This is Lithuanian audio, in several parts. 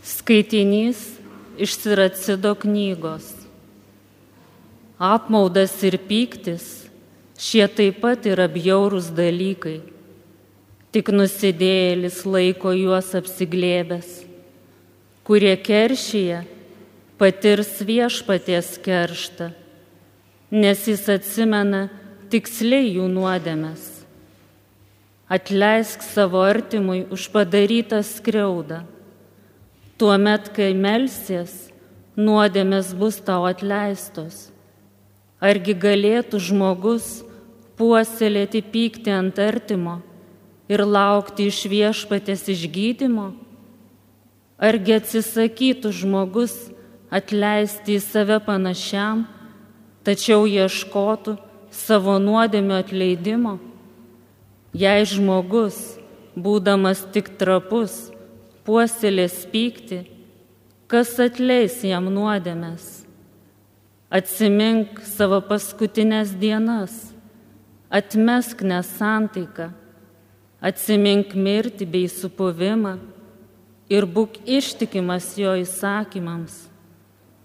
Skaitinys iš Siracido knygos. Apmaudas ir pyktis šie taip pat yra bjaurūs dalykai. Tik nusidėjėlis laiko juos apsiglėbęs, kurie keršyje patirs viešpaties kerštą, nes jis atsimena tiksliai jų nuodėmės. Atleisk savo artimui už padarytą skriaudą Tuomet, kai melsies, nuodėmės bus tau atleistos. Argi galėtų žmogus puoselėti pyktį ant artimo ir laukti iš viešpatės išgydymo? Argi atsisakytų žmogus atleisti į save panašiam, tačiau ieškotų savo nuodėmio atleidimo? Jei žmogus, būdamas tik trapus, puoselės pykti, kas atleis jam nuodėmės. Atsimink savo paskutinės dienas, atmesk nesantaiką, atsimink mirtį bei supuvimą ir būk ištikimas jo įsakymams.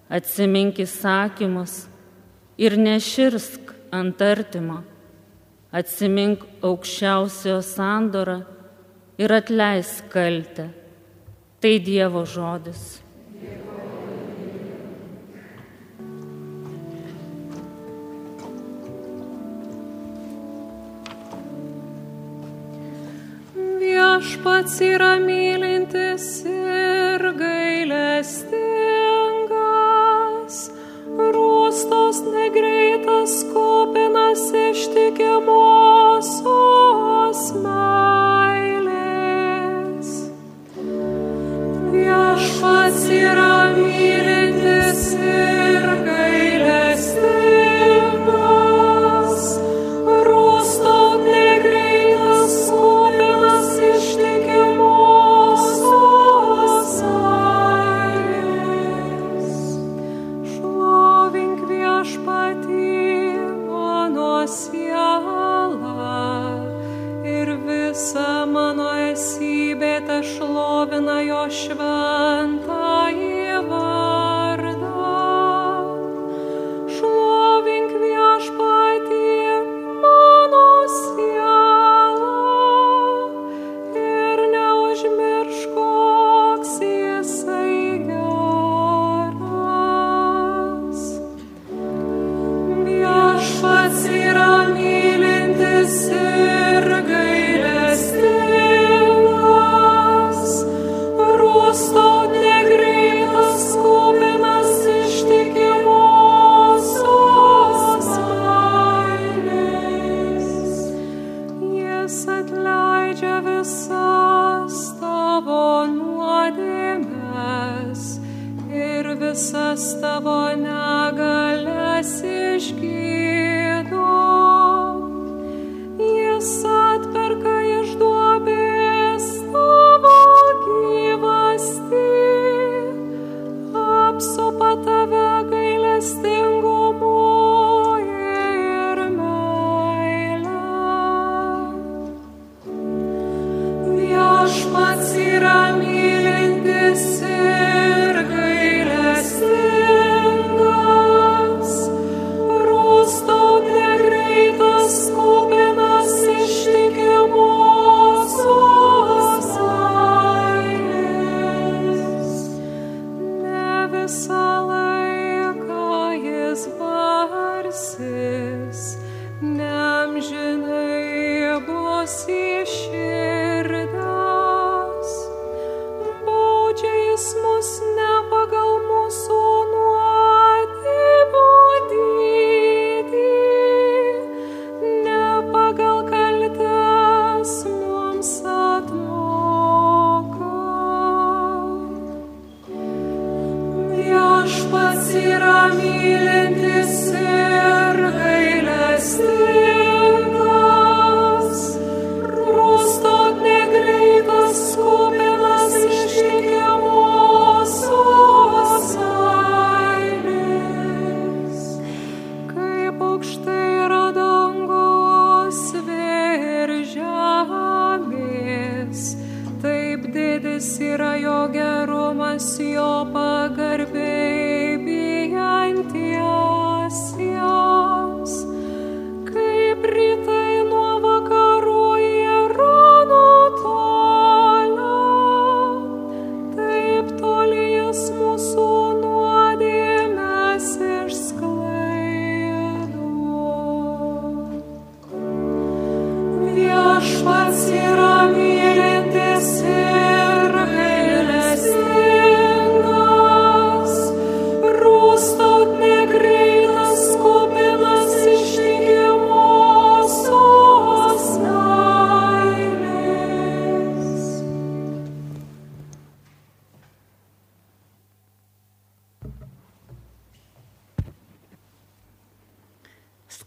Atsimink įsakymus ir neširsk ant artimo. Atsimink aukščiausiojo sandorą ir atleisk kaltę Tai Dievo žodis. Viešpats yra mylintis ir gailestingas, rūstos negreitas kopinas ištikimos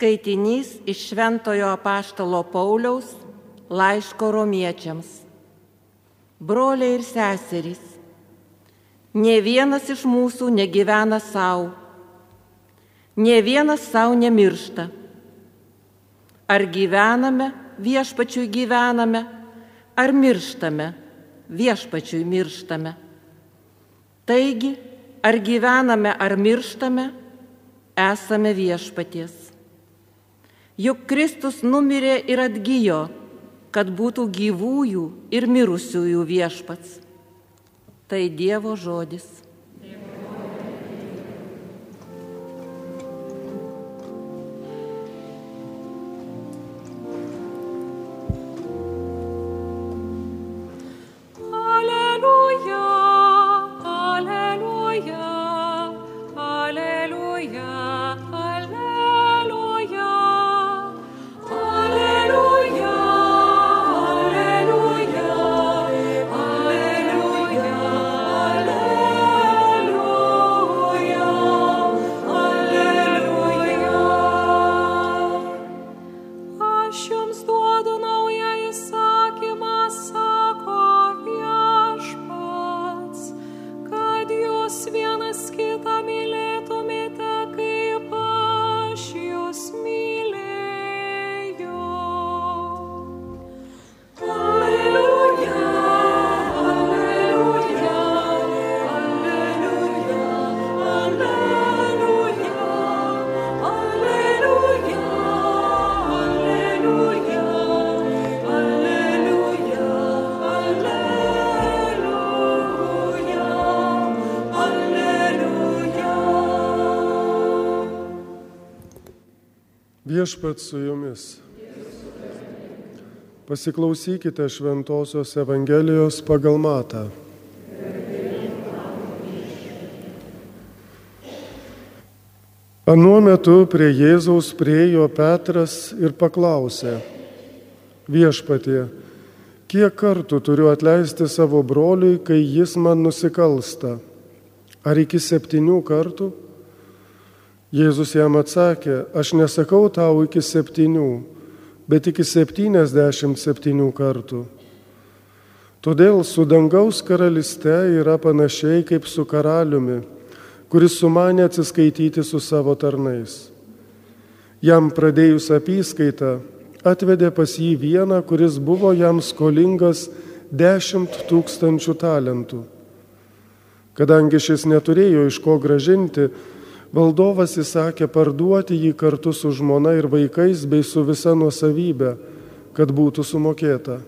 Skaitinys iš Šventojo apaštalo Pauliaus laiško romiečiams. Broliai ir seserys, ne vienas iš mūsų negyvena savo, ne vienas savo nemiršta. Ar gyvename, viešpačiui gyvename, ar mirštame, viešpačiui mirštame. Taigi, ar gyvename, ar mirštame, esame viešpaties. Juk Kristus numirė ir atgyjo, kad būtų gyvųjų ir mirusiųjų viešpats. Tai Dievo žodis. Viešpat su jumis. Pasiklausykite Šventojios Evangelijos pagal Matą. Anuo metu prie Jėzaus priejo Petras ir paklausė, viešpatie, kiek kartų turiu atleisti savo broliui, kai jis man nusikalsta? Ar iki septynių kartų? Jėzus jam atsakė, aš nesakau tau iki septynių, bet iki septyniasdešimt septynių kartų. Todėl su dangaus karalyste yra panašiai kaip su karaliumi, kuris sumanė atsiskaityti su savo tarnais. Jam pradėjus apyskaitą, atvedė pas jį vieną, kuris buvo jam skolingas dešimt tūkstančių talentų. Kadangi šis neturėjo iš ko gražinti, valdovas įsakė parduoti jį kartu su žmona ir vaikais bei su visa nuosavybė, kad būtų sumokėta.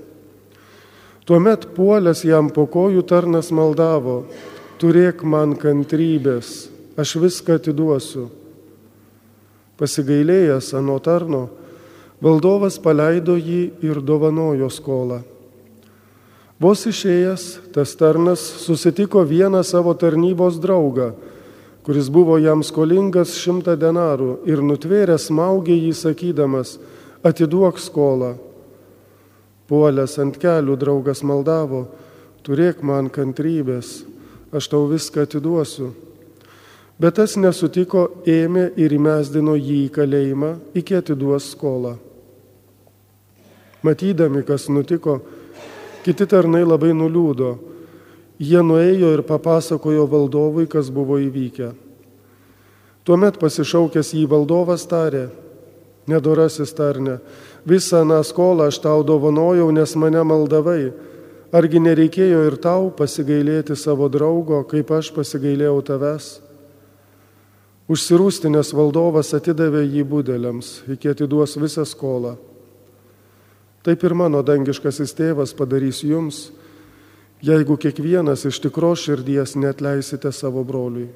Tuomet puolęs jam po kojų tarnas maldavo, turėk man kantrybės, aš viską atiduosiu. Pasigailėjęs ano tarno, valdovas paleido jį ir dovanojo skolą. Vos išėjęs, tas tarnas susitiko vieną savo tarnybos draugą, kuris buvo jam skolingas šimtą denarų ir nutvėręs maugė jį sakydamas, atiduok skolą. Puolęs ant kelių draugas maldavo, turėk man kantrybės, aš tau viską atiduosiu. Bet tas nesutiko, ėmė ir įmesdino jį į kalėjimą, iki atiduos skolą. Matydami, kas nutiko, kiti tarnai labai nuliūdo. Jie nuėjo ir papasakojo valdovui, kas buvo įvykę. Tuomet pasišaukęs jį valdovas tarė, nedorasis tarne, visą tą skolą aš tau dovanojau, nes mane maldavai, Argi nereikėjo ir tau pasigailėti savo draugo, kaip aš pasigailėjau tavęs? Užsirūstinės valdovas atidavė jį būdeliams, iki atiduos visą skolą. Taip ir mano dangiškasis tėvas padarys jums, jeigu kiekvienas iš tikros širdies netleisite savo broliui.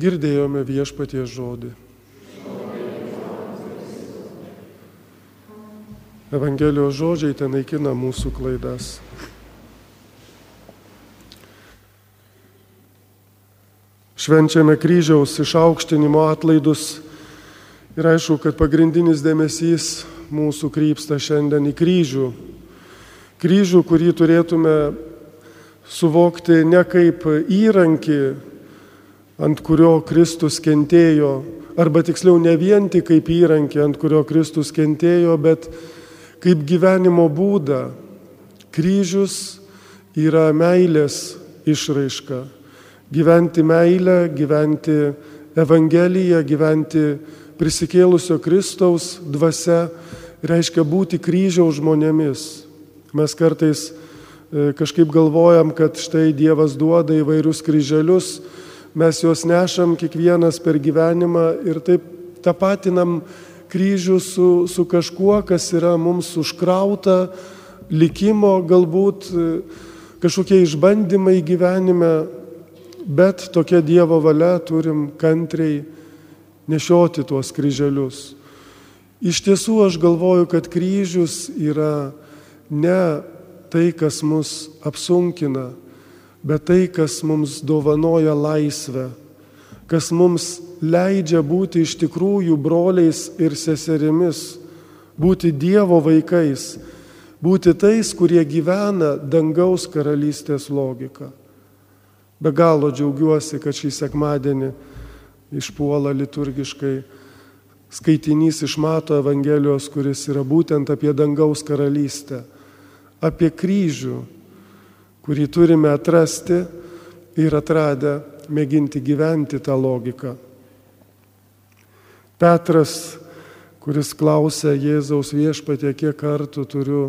Girdėjome viešpaties žodį. Evangelijos žodžiai ten naikina mūsų klaidas. Švenčiame kryžiaus išaukštinimo atlaidus ir aišku, kad pagrindinis dėmesys mūsų krypsta šiandien į kryžių. Kryžių, kurį turėtume suvokti ne kaip įrankį, ant kurio Kristus kentėjo, arba tiksliau ne vien tik kaip įrankį, ant kurio Kristus kentėjo, bet kaip gyvenimo būdą. Kryžius yra meilės išraiška. Gyventi meilę, gyventi Evangeliją, gyventi prisikėlusio Kristaus dvasia reiškia būti kryžiaus žmonėmis. Mes kartais e, kažkaip galvojam, kad štai Dievas duoda įvairius kryželius, mes juos nešam kiekvienas per gyvenimą ir taip tapatinam kryžių su, su kažkuo, kas yra mums užkrauta, likimo galbūt e, kažkokie išbandymai gyvenime, bet tokia Dievo valia turim kantriai nešioti tuos kryželius. Iš tiesų aš galvoju, kad kryžius yra ne tai, kas mus apsunkina, bet tai, kas mums dovanoja laisvę, kas mums leidžia būti iš tikrųjų broliais ir seserimis, būti Dievo vaikais, būti tais, kurie gyvena dangaus karalystės logiką. Be galo džiaugiuosi, kad šį sekmadienį išpuola liturgiškai skaitinys iš Mato Evangelijos, kuris yra būtent apie dangaus karalystę, apie kryžių, kurį turime atrasti ir atradę mėginti gyventi tą logiką. Petras, kuris klausė Jėzaus viešpatė, kiek kartų turiu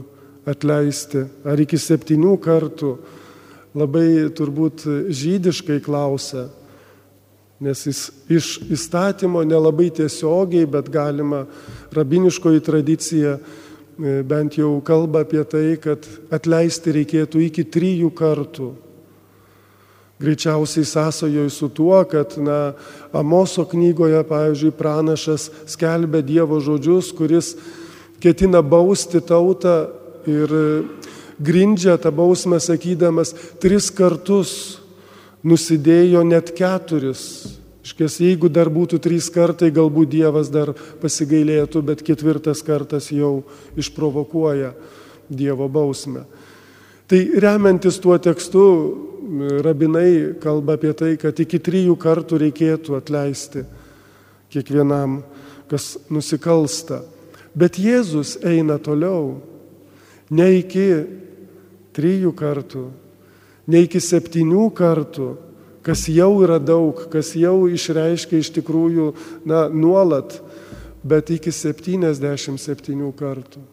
atleisti, ar iki septynių kartų, labai turbūt žydiškai klausė, nes jis iš įstatymo nelabai tiesiogiai, bet galima rabiniškoji tradicija bent jau kalba apie tai, kad atleisti reikėtų iki trijų kartų. Greičiausiai sąsojoj su tuo, kad na, Amoso knygoje, pavyzdžiui, pranašas skelbia Dievo žodžius, kuris ketina bausti tautą ir grindžia tą bausmę sakydamas, tris kartus nusidėjo net keturis. Iškės, jeigu dar būtų trys kartai, galbūt Dievas dar pasigailėtų, bet ketvirtas kartas jau išprovokuoja Dievo bausmę. Tai remiantis tuo tekstu, rabinai kalba apie tai, kad iki trijų kartų reikėtų atleisti kiekvienam, kas nusikalsta. Bet Jėzus eina toliau, ne iki trijų kartų, ne iki septynių kartų, kas jau yra daug, kas jau išreiškia iš tikrųjų na, nuolat, bet iki 77 kartų.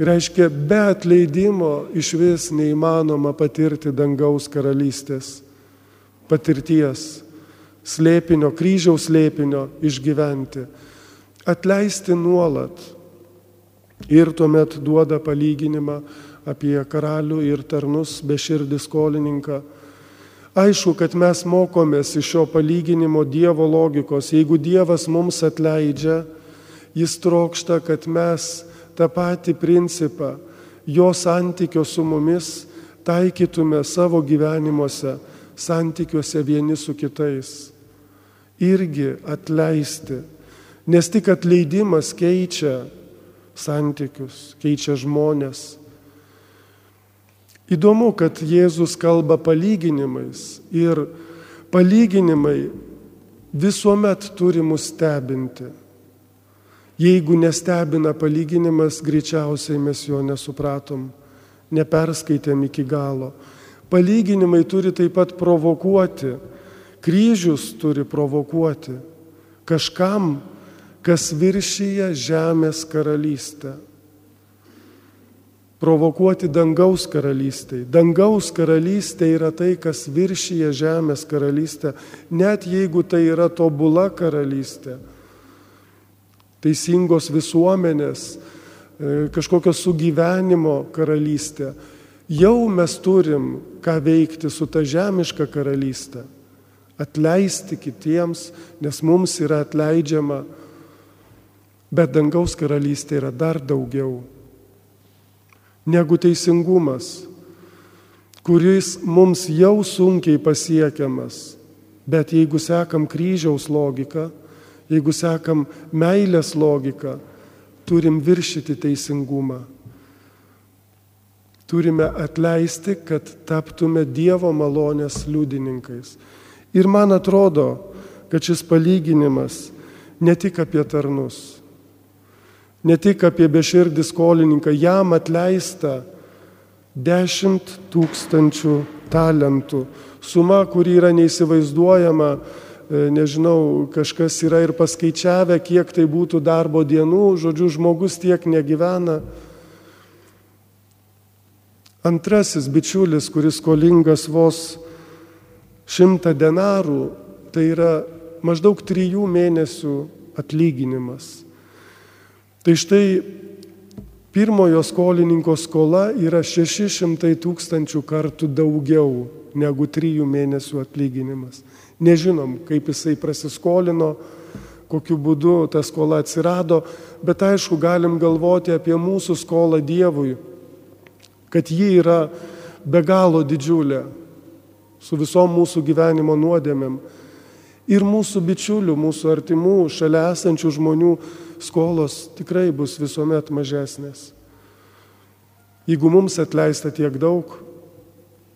Reiškia, be atleidimo iš vis neįmanoma patirti dangaus karalystės patirties, slėpinio, kryžiaus slėpinio išgyventi. Atleisti nuolat. Ir tuomet duoda palyginimą apie karalių ir tarnus beširdį skolininką. Aišku, kad mes mokomės iš šio palyginimo Dievo logikos. Jeigu Dievas mums atleidžia, jis trokšta, kad mes tą patį principą, jo santykio su mumis taikytume savo gyvenimuose, santykiuose vieni su kitais. Irgi atleisti. Nes tik atleidimas keičia santykius, keičia žmonės. Įdomu, kad Jėzus kalba palyginimais ir palyginimai visuomet turi mus stebinti. Jeigu nestebina palyginimas, greičiausiai mes jo nesupratom, neperskaitėm iki galo. Palyginimai turi taip pat provokuoti, kryžius turi provokuoti kažkam, kas viršyje žemės karalystę. Provokuoti dangaus karalystėj. Dangaus karalystė yra tai, kas viršyje žemės karalystę, net jeigu tai yra tobula karalystė. Teisingos visuomenės, e, kažkokio sugyvenimo karalystė. Jau mes turim ką veikti su ta žemiška karalystė. Atleisti kitiems, nes mums yra atleidžiama. Bet dangaus karalystė yra dar daugiau negu teisingumas, kuris mums jau sunkiai pasiekiamas. Bet jeigu sekam kryžiaus logiką, jeigu sekam meilės logiką, turim viršyti teisingumą. Turime atleisti, kad taptume Dievo malonės liudininkais. Ir man atrodo, kad šis palyginimas ne tik apie tarnus, Ne tik apie beširdį skolininką, jam atleista 10 tūkstančių talentų. Suma, kuri yra neįsivaizduojama, e, nežinau, kažkas yra ir paskaičiavę, kiek tai būtų darbo dienų, žodžiu, žmogus tiek negyvena. Antrasis bičiulis, kuris skolingas vos šimtą denarų, tai yra maždaug trijų mėnesių atlyginimas. Tai štai pirmojo skolininko skola yra 600 tūkstančių kartų daugiau negu trijų mėnesių atlyginimas. Nežinom, kaip jisai prasiskolino, kokiu būdu ta skola atsirado, bet aišku, galim galvoti apie mūsų skolą Dievui, kad ji yra be galo didžiulė su visom mūsų gyvenimo nuodėmėm. Ir mūsų bičiulių, mūsų artimų, šalia esančių žmonių skolos tikrai bus visuomet mažesnės. Jeigu mums atleista tiek daug,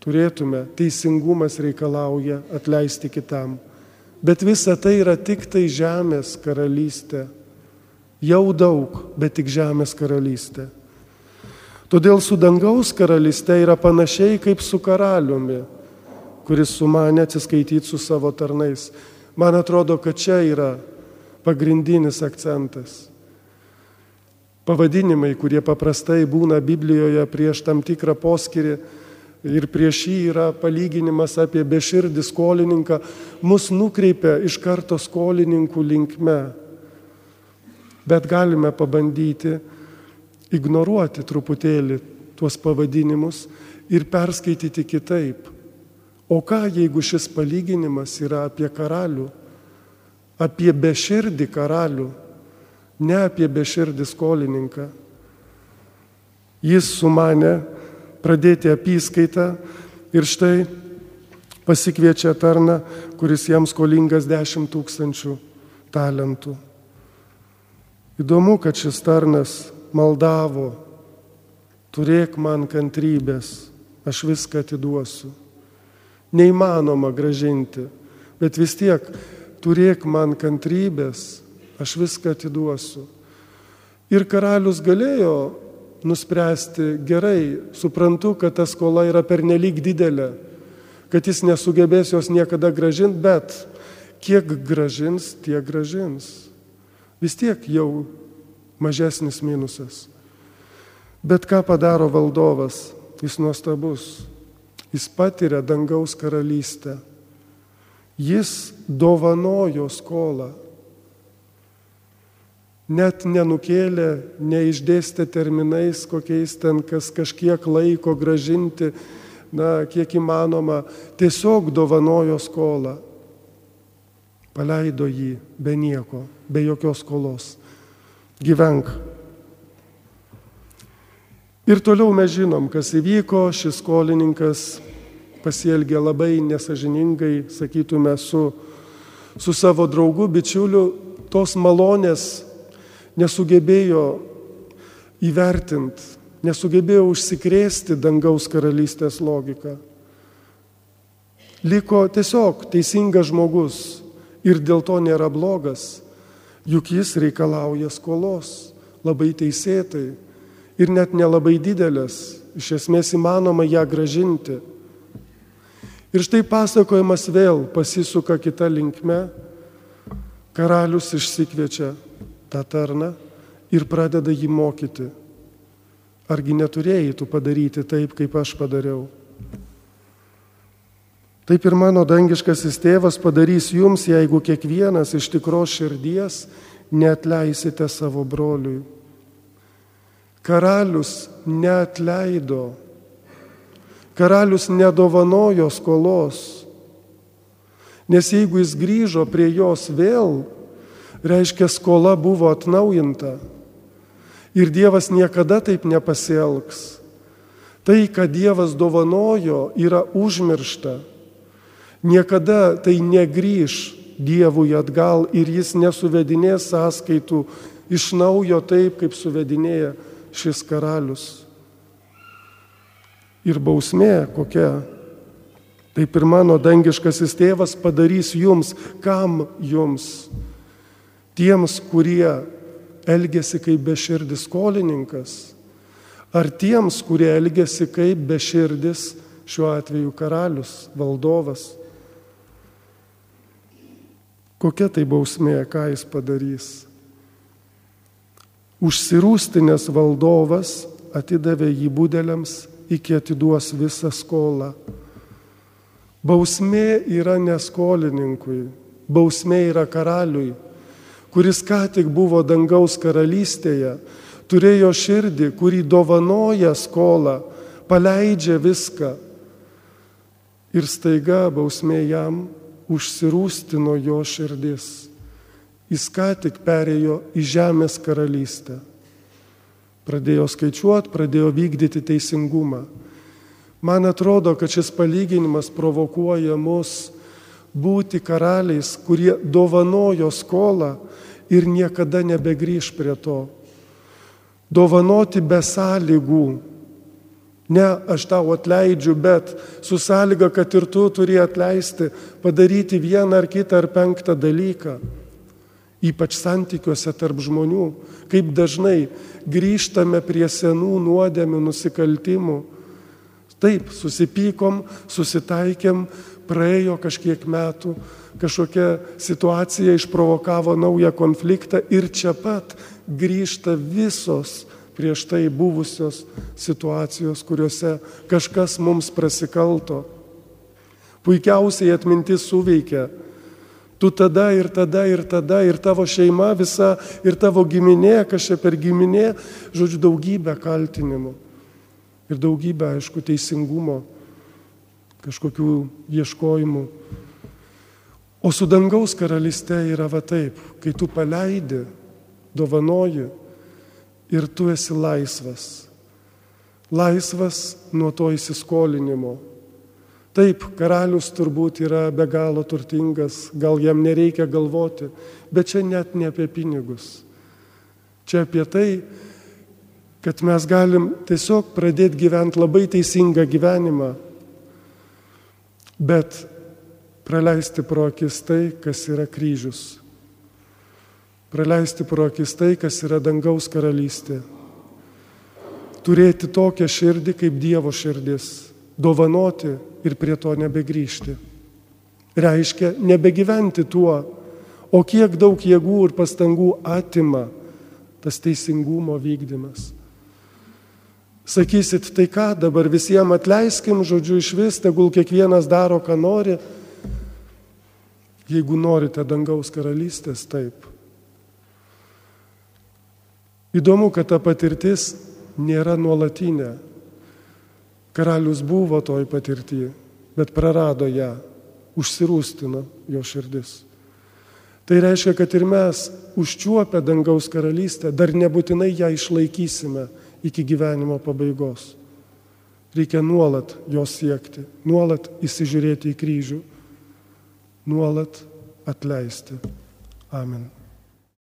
turėtume, teisingumas reikalauja atleisti kitam. Bet visa tai yra tik tai žemės karalystė. Jau daug, bet tik žemės karalystė. Todėl su dangaus karalystė yra panašiai kaip su karaliumi, kuris sumanė atsiskaityti su savo tarnais. Man atrodo, kad čia yra pagrindinis akcentas. Pavadinimai, kurie paprastai būna Biblijoje prieš tam tikrą poskirį ir prieš jį yra palyginimas apie beširdį skolininką, mus nukreipia iš karto skolininkų linkme. Bet galime pabandyti ignoruoti truputėlį tuos pavadinimus ir perskaityti kitaip. O ką jeigu šis palyginimas yra apie karalių? apie beširdį karalių, ne apie beširdį skolininką. Jis sumanė pradėti apyskaitą ir štai pasikviečia tarną, kuris jam skolingas 10 tūkstančių talentų. Įdomu, kad šis tarnas maldavo, turėk man kantrybės, aš viską atiduosiu. Neįmanoma gražinti, bet vis tiek turėk man kantrybės, aš viską atiduosiu. Ir karalius galėjo nuspręsti, gerai, suprantu, kad ta skola yra pernelyg didelė, kad jis nesugebės jos niekada gražinti, bet kiek gražins, tiek gražins. Vis tiek jau mažesnis minusas. Bet ką padaro valdovas? Jis nuostabus. Jis patiria dangaus karalystę. Jis dovanojo skolą. Net nenukėlė, neišdėstė terminais, kokiais ten kas kažkiek laiko gražinti, na, kiek įmanoma, tiesiog dovanojo skolą. Paleido jį be nieko, be jokios skolos. Gyvenk. Ir toliau mes žinom, kas įvyko, šis skolininkas pasielgė labai nesažiningai, sakytume, su, su savo draugu, bičiuliu, tos malonės nesugebėjo įvertinti, nesugebėjo užsikrėsti dangaus karalystės logiką. Liko tiesiog teisingas žmogus ir dėl to nėra blogas, juk jis reikalauja skolos labai teisėtai ir net nelabai didelės, iš esmės įmanoma ją gražinti. Ir štai pasakojimas vėl pasisuka kita linkme. Karalius išsikviečia tą tarną ir pradeda jį mokyti. Argi neturėjai tu padaryti taip, kaip aš padariau? Taip ir mano dangiškasis tėvas padarys jums, jeigu kiekvienas iš tikros širdies neatleisite savo broliui. Karalius neatleido, karalius nedovanojo skolos, nes jeigu jis grįžo prie jos vėl, reiškia skola buvo atnaujinta. Ir Dievas niekada taip nepasielgs. Tai, ką Dievas dovanojo, yra užmiršta. Niekada tai negryž Dievui atgal ir jis nesuvedinės sąskaitų iš naujo taip, kaip suvedinėja šis karalius. Ir bausmė kokia. Taip ir mano dangiškasis tėvas padarys jums, kam jums, tiems, kurie elgesi kaip beširdis skolininkas, ar tiems, kurie elgesi kaip beširdis, šiuo atveju karalius, valdovas. Kokia tai bausmė, ką jis padarys? Užsirūstinės valdovas atidavė jį būdeliams, iki atiduos visą skolą. Bausmė yra neskolininkui, bausmė yra karaliui, kuris ką tik buvo dangaus karalystėje, turėjo širdį, kurį dovanoja skolą, paleidžia viską. Ir staiga bausmė jam užsirūstino jo širdis. Jis ką tik perėjo į žemės karalystę. Pradėjo skaičiuoti, pradėjo vykdyti teisingumą. Man atrodo, kad šis palyginimas provokuoja mus būti karaliais, kurie dovanojo skolą ir niekada nebegrįž prie to. Dovanoti be sąlygų. Ne, aš tau atleidžiu, bet su sąlyga, kad ir tu turi atleisti, padaryti vieną ar kitą ar penktą dalyką. Ypač santykiuose tarp žmonių, kaip dažnai grįžtame prie senų nuodėmių, nusikaltimų. Taip, susipykom, susitaikėm, praėjo kažkiek metų, kažkokia situacija išprovokavo naują konfliktą ir čia pat grįžta visos prieš tai buvusios situacijos, kuriuose kažkas mums prasikalto. Puikiausiai atmintis suveikia. Tu tada ir tada ir tada ir tavo šeima visa ir tavo giminė, čia per giminė, žodžiu, daugybę kaltinimų. Ir daugybę, aišku, teisingumo, kažkokių ieškojimų. O su dangaus karalystė yra va taip, kai tu paleidi, dovanoji ir tu esi laisvas. Laisvas nuo to įsiskolinimo. Taip, karalius turbūt yra be galo turtingas, gal jam nereikia galvoti, bet čia net ne apie pinigus. Čia apie tai, kad mes galim tiesiog pradėti gyventi labai teisingą gyvenimą, bet praleisti pro akis tai, kas yra kryžius. Praleisti pro akis tai, kas yra dangaus karalystė. Turėti tokią širdį kaip Dievo širdis. Dovanoti ir prie to nebegrįžti. Reiškia nebegyventi tuo, o kiek daug jėgų ir pastangų atima tas teisingumo vykdymas. Sakysit, tai ką dabar visiems atleiskim, žodžiu, iš vis, tegul kiekvienas daro, ką nori, Jeigu norite dangaus karalystės, taip. Įdomu, kad ta patirtis nėra nuolatinė. Karalius buvo toj patirti, bet prarado ją, užsirūstino jo širdis. Tai reiškia, kad ir mes užčiuopę dangaus karalystę dar nebūtinai ją išlaikysime iki gyvenimo pabaigos. Reikia nuolat jos siekti, nuolat įsižiūrėti į kryžių nuolat atleisti. Amen.